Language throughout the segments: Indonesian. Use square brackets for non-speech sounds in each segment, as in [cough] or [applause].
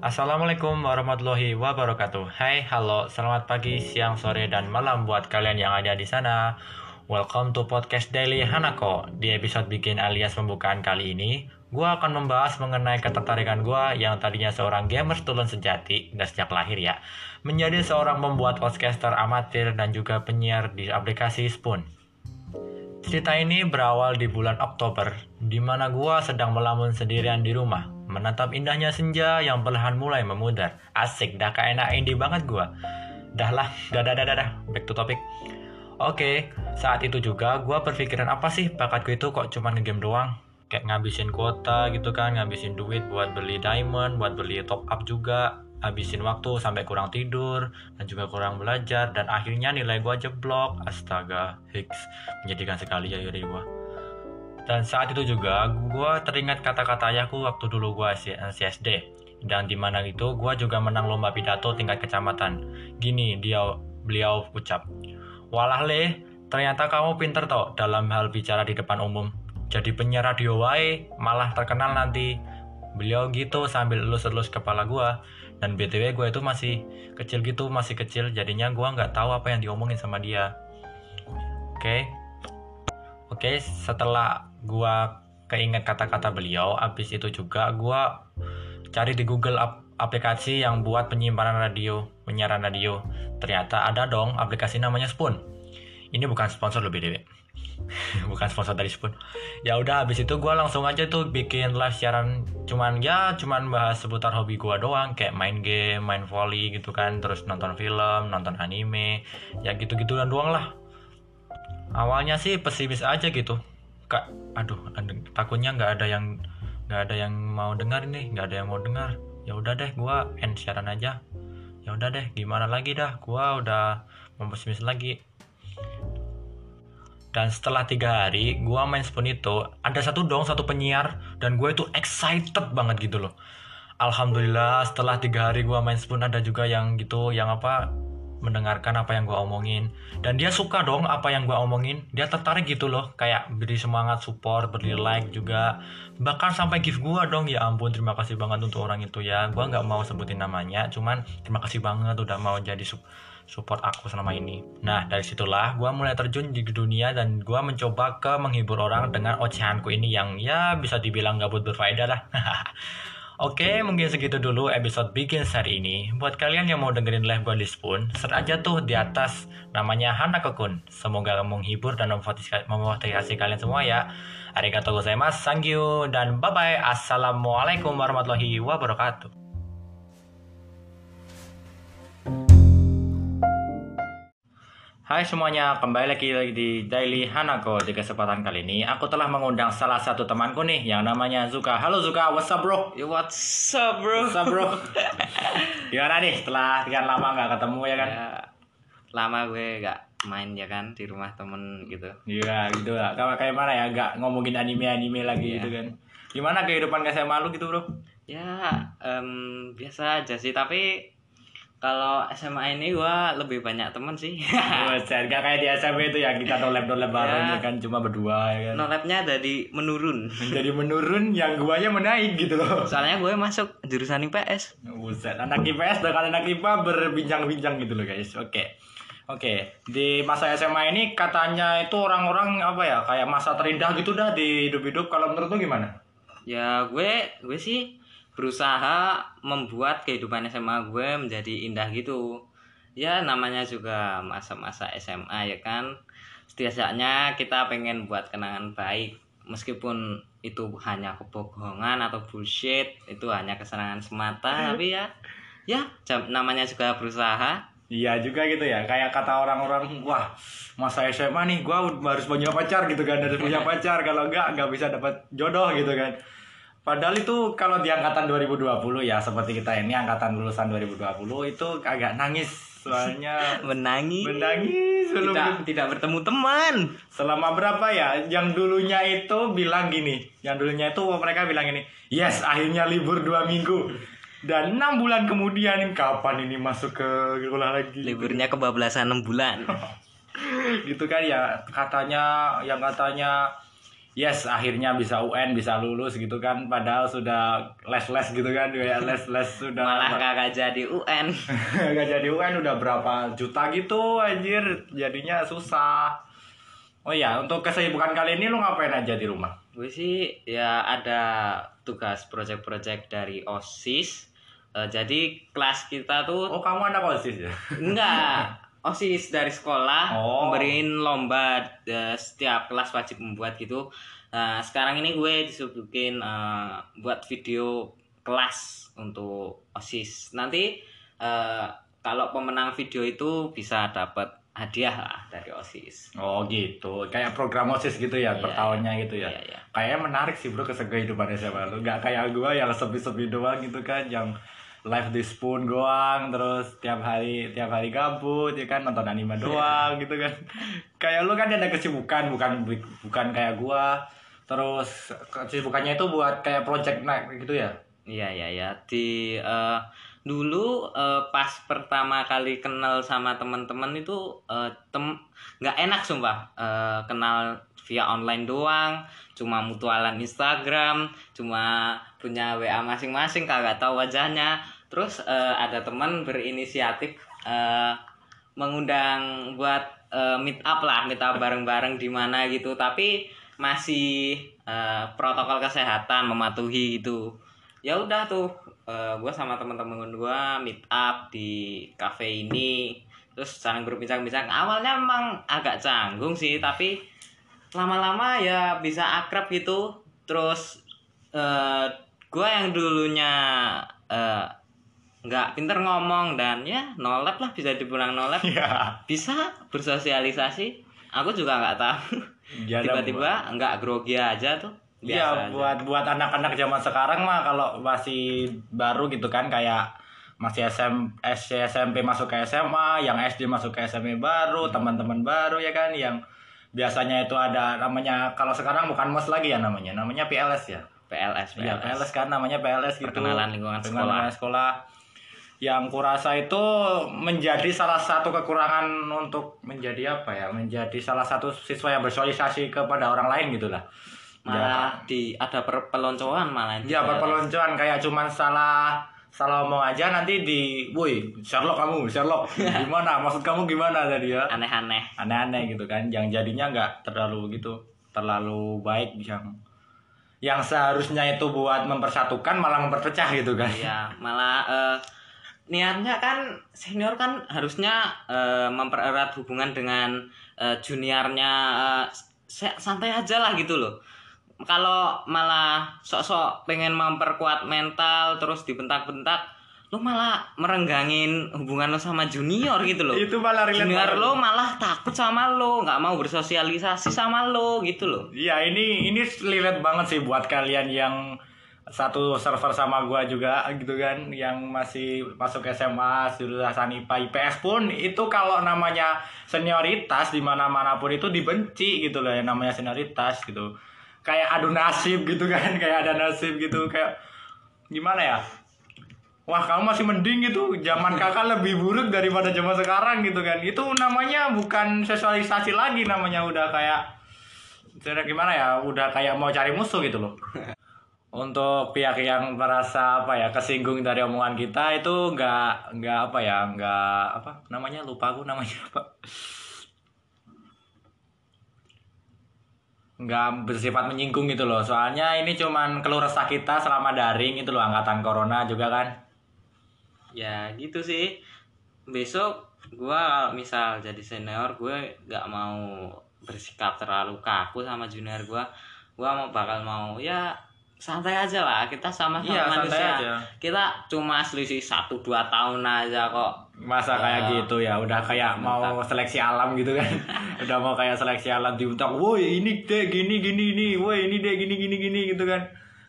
Assalamualaikum warahmatullahi wabarakatuh. Hai, halo, selamat pagi, siang, sore, dan malam buat kalian yang ada di sana. Welcome to podcast Daily Hanako. Di episode bikin alias pembukaan kali ini, gue akan membahas mengenai ketertarikan gue yang tadinya seorang gamer tulun sejati, dan sejak lahir ya, menjadi seorang pembuat podcaster amatir dan juga penyiar di aplikasi Spoon. Cerita ini berawal di bulan Oktober, di mana gue sedang melamun sendirian di rumah, menatap indahnya senja yang perlahan mulai memudar. Asik, dah kayak enak indie banget gua. Dah lah, dah dah dah dah, back to topic. Oke, saat itu juga gua berpikiran apa sih bakatku itu kok cuma game doang? Kayak ngabisin kuota gitu kan, ngabisin duit buat beli diamond, buat beli top up juga, habisin waktu sampai kurang tidur dan juga kurang belajar dan akhirnya nilai gua jeblok. Astaga, Hicks menjadikan sekali ya dari gua. Dan saat itu juga gue teringat kata-kata ayahku waktu dulu gue CSD. Dan di mana itu gue juga menang lomba pidato tingkat kecamatan. Gini dia beliau ucap. Walah leh, ternyata kamu pinter toh dalam hal bicara di depan umum. Jadi penyiar radio wae malah terkenal nanti. Beliau gitu sambil elus-elus kepala gue. Dan BTW gue itu masih kecil gitu, masih kecil. Jadinya gue nggak tahu apa yang diomongin sama dia. Oke, okay. Oke, setelah gua keinget kata-kata beliau abis itu juga gua cari di Google ap aplikasi yang buat penyimpanan radio penyiaran radio. Ternyata ada dong aplikasi namanya Spoon. Ini bukan sponsor lebih deh [laughs] bukan sponsor dari Spoon. Ya udah abis itu gua langsung aja tuh bikin live siaran. Cuman ya cuman bahas seputar hobi gua doang. Kayak main game main volley gitu kan. Terus nonton film nonton anime. Ya gitu-gitu doang lah awalnya sih pesimis aja gitu. Kak aduh takutnya nggak ada yang nggak ada yang mau dengar nih nggak ada yang mau dengar. Ya udah deh gua end siaran aja. Ya udah deh gimana lagi dah? Gua udah mau pesimis lagi. Dan setelah tiga hari gua main spoon itu ada satu dong satu penyiar dan gue itu excited banget gitu loh. Alhamdulillah setelah tiga hari gua main spoon ada juga yang gitu yang apa mendengarkan apa yang gue omongin. Dan dia suka dong apa yang gue omongin. Dia tertarik gitu loh kayak beri semangat support beri like juga. Bahkan sampai give gue dong ya ampun terima kasih banget untuk orang itu ya. Gue nggak mau sebutin namanya cuman terima kasih banget udah mau jadi support aku selama ini. Nah dari situlah gue mulai terjun di dunia dan gue mencoba ke menghibur orang dengan ocehanku ini yang ya bisa dibilang gabut berfaedah lah [laughs] Oke, mungkin segitu dulu episode bikin hari ini. Buat kalian yang mau dengerin live gue di Spoon, search aja tuh di atas namanya Hana Kokun. Semoga menghibur dan memotivasi kalian semua ya. Arigatou gozaimasu, thank you, dan bye-bye. Assalamualaikum warahmatullahi wabarakatuh. Hai semuanya, kembali lagi di Daily Hanako Di kesempatan kali ini, aku telah mengundang salah satu temanku nih Yang namanya Zuka Halo Zuka, what's up bro? What's up bro? What's up bro? [laughs] Gimana nih setelah sekian lama gak ketemu ya kan? Ya, lama gue gak main ya kan di rumah temen gitu Iya gitu lah, kayak kayak mana ya, gak ngomongin anime-anime lagi ya. gitu kan Gimana kehidupan SMA lu gitu bro? Ya, um, biasa aja sih, tapi kalau SMA ini gua lebih banyak temen sih. [laughs] Buset, gak kayak di SMP itu ya kita nolep nolep bareng ya. kan cuma berdua ya kan. Nolepnya dari menurun. Menjadi menurun yang guanya menaik gitu loh. Soalnya gue masuk jurusan IPS. Buset, anak IPS dengan anak IPA berbincang-bincang gitu loh guys. Oke. Oke, di masa SMA ini katanya itu orang-orang apa ya kayak masa terindah gitu dah di hidup-hidup. Kalau menurut lu gimana? Ya gue gue sih berusaha membuat kehidupan SMA gue menjadi indah gitu. Ya namanya juga masa-masa SMA ya kan? Setidaknya kita pengen buat kenangan baik. Meskipun itu hanya kebohongan atau bullshit itu hanya kesenangan semata tapi ya ya namanya juga berusaha. Iya juga gitu ya, kayak kata orang-orang, wah masa SMA nih, gue harus punya pacar gitu kan, harus punya pacar, kalau enggak nggak bisa dapat jodoh gitu kan. Padahal itu kalau di angkatan 2020 ya seperti kita ini angkatan lulusan 2020 itu agak nangis. Soalnya [laughs] menangis. Menangis. Belum tidak, tidak bertemu teman. Selama berapa ya? Yang dulunya itu bilang gini. Yang dulunya itu mereka bilang ini yes akhirnya libur dua minggu. Dan enam bulan kemudian kapan ini masuk ke sekolah lagi? Liburnya kebablasan enam bulan. [laughs] Gitu kan ya katanya yang katanya yes akhirnya bisa UN bisa lulus gitu kan. Padahal sudah les-les gitu kan kayak les-les sudah. Malah kagak jadi UN. [laughs] Gak jadi UN udah berapa juta gitu anjir. Jadinya susah. Oh ya untuk kesibukan kali ini lu ngapain aja di rumah? Gue sih ya ada tugas project-project dari osis. Eh, jadi kelas kita tuh oh kamu anak osis ya? Enggak [laughs] osis dari sekolah Oh. memberiin lomba eh, setiap kelas wajib membuat gitu. Nah sekarang ini gue disuguhin eh, buat video kelas untuk osis. Nanti eh, kalau pemenang video itu bisa dapat hadiah lah dari osis. Oh gitu. Kayak program osis gitu ya per Iya, tahunnya gitu ya? Iya, iya. kayaknya menarik sih bro kehidupan SMA lu nggak kayak gua yang sepi-sepi doang gitu kan yang live di spoon doang terus tiap hari tiap hari gabut ya kan? Nonton anime doang gitu kan. Kayak lu kan ada kesibukan bukan bukan kayak gua. Terus kesibukannya itu buat kayak project night gitu ya? Iya iya ya di eh, dulu eh, pas pertama kali kenal sama teman-teman itu eh, tem nggak enak sumpah. Eh, kenal via online doang. Cuma mutualan Instagram cuma punya WA masing-masing kagak tahu wajahnya. Terus eh, ada teman berinisiatif eh, mengundang buat eh, meet up lah meet up bareng-bareng di mana gitu. Tapi masih eh, protokol kesehatan mematuhi gitu. Ya udah tuh gue sama teman-teman gue meet up di cafe ini. Terus saling berbincang-bincang. Awalnya emang agak canggung sih tapi lama-lama ya bisa akrab gitu. Terus eh gue yang dulunya eh, nggak pinter ngomong dan ya nolep lah bisa dibilang nolep Iya. bisa bersosialisasi aku juga nggak tahu [laughs] Ya, tiba-tiba nggak grogi aja tuh Iya aja. buat buat anak-anak zaman sekarang mah kalau masih baru gitu kan kayak masih SM, SD, SMP masuk ke SMA, yang SD masuk ke SMA baru, teman-teman baru ya kan yang biasanya itu ada namanya kalau sekarang bukan MOS lagi ya namanya, namanya PLS ya. PLS Iya, PLS kan namanya PLS gitu. Perkenalan lingkungan sekolah. sekolah. Yang kurasa itu menjadi salah satu kekurangan untuk menjadi apa ya? Menjadi salah satu siswa yang bersosialisasi kepada orang lain gitu lah. malah di ada per- peloncoan malah Ya PLS. perpeloncoan kayak cuman salah salah ngomong aja nanti di, woi Sherlock kamu Sherlock [laughs] gimana maksud kamu gimana tadi ya aneh-aneh aneh-aneh gitu kan yang jadinya nggak terlalu gitu terlalu baik yang yang seharusnya itu buat mempersatukan malah memperpecah gitu kan. Ya malah eh, niatnya kan senior kan harusnya eh, mempererat hubungan dengan eh, juniornya sa- santai aja lah gitu loh. Kalau malah sok-sok pengen memperkuat mental terus dibentak-bentak lo malah merenggangin hubungan lo sama junior gitu loh itu malah relate junior banget. lo malah takut sama lo nggak mau bersosialisasi sama lo gitu loh Iya ini ini relate banget sih buat kalian yang satu server sama gua juga gitu kan yang masih masuk SMA jurusan IPA IPS pun itu kalau namanya senioritas di mana mana pun itu dibenci gitu loh yang namanya senioritas gitu. Kayak adu nasib gitu kan [laughs] kayak ada nasib gitu kayak gimana ya Wah kamu masih mending gitu Zaman kakak lebih buruk daripada zaman sekarang gitu kan. Itu namanya bukan sosialisasi lagi Namanya. Udah kayak Cara gimana ya? Udah kayak mau cari musuh gitu loh. [laughs] Untuk pihak yang merasa apa ya Kesinggung dari omongan kita Itu nggak nggak apa ya nggak apa namanya? Lupa aku namanya apa. Nggak bersifat menyinggung gitu loh. Soalnya ini cuman keluh resah kita selama daring itu loh angkatan corona juga kan ya gitu sih. Besok gua kalau misal jadi senior gue nggak mau bersikap terlalu kaku sama junior gua. Gua mau bakal mau ya santai aja lah. Kita sama-sama Iya, santai manusia. aja. kita cuma selisih satu dua tahun aja kok. Masa kayak Ya. gitu ya? Udah kayak mau seleksi alam gitu kan? [laughs] Udah mau kayak seleksi alam diuntak woi ini deh gini gini ini woi ini deh gini gini gini gitu kan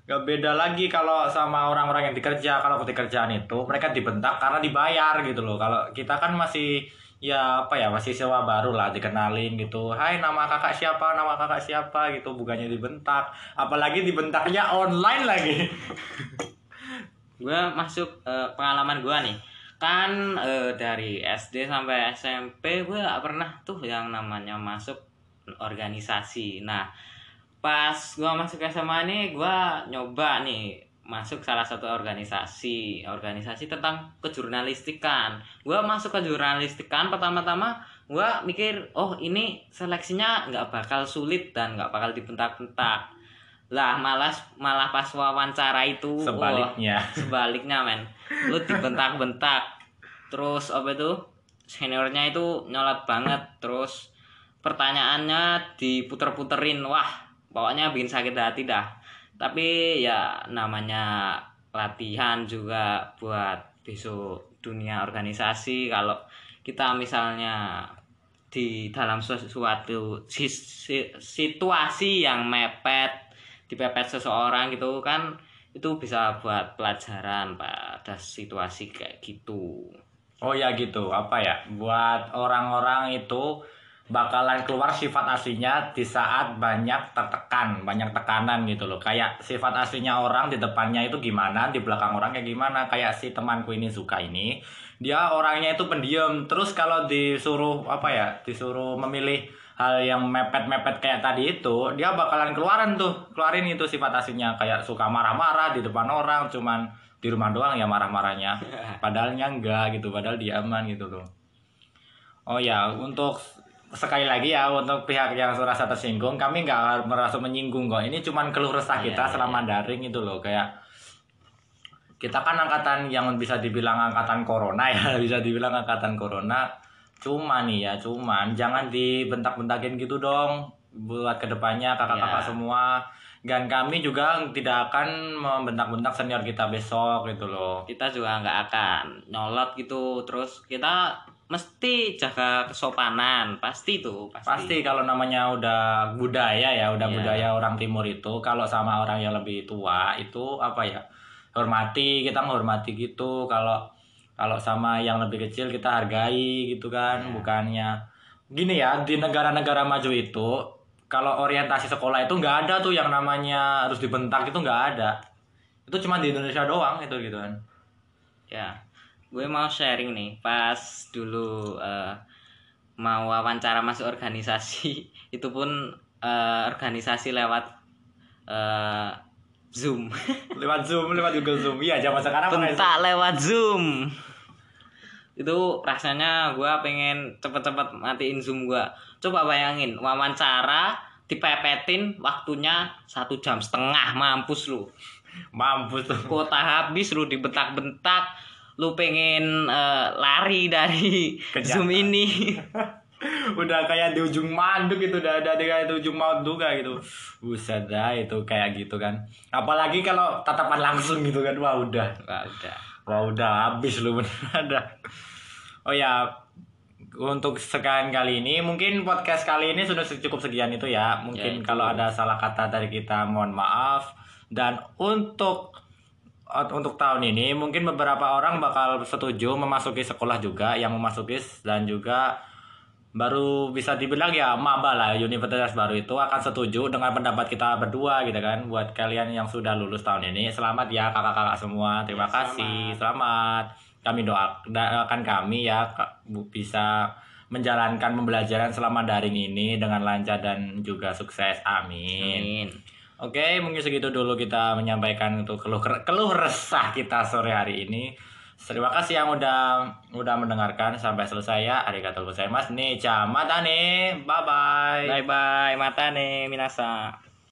gak beda lagi kalau sama orang-orang yang dikerja. Kalau di kerjaan itu mereka dibentak karena dibayar gitu loh. Kalau kita kan masih ya apa ya masih sewa baru lah dikenalin gitu. Hai nama kakak siapa? Nama kakak siapa? Gitu bukannya dibentak. Apalagi dibentaknya online lagi. [laughs] Gue masuk eh, pengalaman gue nih. Kan eh, dari SD sampai SMP gue gak pernah tuh yang namanya masuk organisasi. Nah pas gua masuk SMA nih gua nyoba nih masuk salah satu organisasi organisasi tentang kejurnalistikan. Gua masuk ke jurnalistikan pertama-tama gua mikir oh ini seleksinya nggak bakal sulit dan nggak bakal dibentak-bentak. Lah malas malah pas wawancara itu Sebaliknya. [laughs] sebaliknya men. Lu dibentak-bentak. Terus apa itu? Seniornya itu nyolot banget. Terus pertanyaannya diputer-puterin. Wah pokoknya bikin sakit hati dah. Tapi ya namanya latihan juga buat besok dunia organisasi. Kalau kita misalnya di dalam si- situasi yang mepet dipepet seseorang gitu kan itu bisa buat pelajaran pada situasi kayak gitu. Oh ya gitu, apa ya? Buat orang-orang itu bakalan keluar sifat aslinya di saat banyak tertekan, banyak tekanan gitu loh. Kayak sifat aslinya orang di depannya itu gimana, di belakang orang kayak gimana. Kayak si temanku ini suka ini, dia orangnya itu pendiam. Terus kalau disuruh apa ya, disuruh memilih hal yang mepet-mepet kayak tadi itu, dia bakalan keluaran tuh, keluarin itu sifat aslinya. Kayak suka marah-marah di depan orang, cuman di rumah doang ya marah-marahnya. [laughs] Padahalnya enggak gitu, padahal dia aman gitu loh. Oh ya, untuk sekali lagi ya untuk pihak yang merasa tersinggung, kami nggak merasa menyinggung kok. Ini cuman keluh resah Iya, kita iya, selama daring itu loh, kayak kita kan angkatan yang bisa dibilang angkatan corona ya, [laughs] bisa dibilang angkatan corona. Cuma nih ya, cuman jangan dibentak-bentakin gitu dong buat ke depannya kakak-kakak Iya. semua. Dan kami juga tidak akan membentak-bentak senior kita besok gitu loh. kita juga nggak akan nyolot gitu terus kita mesti jaga kesopanan pasti tuh pasti, Pasti kalau namanya udah budaya ya, udah Iya. budaya orang timur itu kalau sama orang yang lebih tua itu apa ya? Hormati, kita menghormati gitu. Kalau kalau sama yang lebih kecil kita hargai gitu kan, Iya. bukannya gini ya, di negara-negara maju itu kalau orientasi sekolah itu nggak ada tuh yang namanya harus dibentak itu nggak ada. Itu cuma di Indonesia doang itu gitu kan. ya gue mau sharing nih pas dulu eh, mau wawancara masuk organisasi [laughs] itu pun eh, organisasi lewat eh, zoom. [laughs] Lewat Zoom, lewat Google Zoom. Iya, zaman sekarang bentak lewat zoom. Itu rasanya gue pengen cepet-cepet matiin zoom gue coba bayangin wawancara dipepetin waktunya satu jam setengah mampus lu. Mampus tuh. kuota habis lu dibentak-bentak lu pengen eh, lari dari Kejahatan. zoom ini. [laughs] Udah kayak di ujung manduk gitu udah ada di kayak di ujung maut juga gitu. Buset dah itu kayak gitu kan. Apalagi kalau tatapan langsung gitu kan wah udah. Wah, udah. Wah udah habis lu [laughs] bener ada oh ya untuk sekian kali ini mungkin podcast kali ini sudah cukup sekian itu ya. Mungkin Ya, itu. kalau ada salah kata dari kita mohon maaf. Dan untuk untuk tahun ini mungkin beberapa orang bakal setuju memasuki sekolah juga yang memasuki dan juga baru bisa dibilang ya maba lah universitas baru itu akan setuju dengan pendapat kita berdua gitu kan buat kalian yang sudah lulus tahun ini. Selamat ya kakak-kakak semua terima Ya, kasih selamat. Kami doa- doakan kami ya bisa menjalankan pembelajaran selama daring ini dengan lancar dan juga sukses. Amin. Amin. Oke, mungkin segitu dulu kita menyampaikan untuk keluh keluh resah kita sore hari ini. Terima kasih yang udah udah mendengarkan sampai selesai ya. Arigatou gozaimasu. Nih, mata nih. Bye bye. bye bye mata nih minasa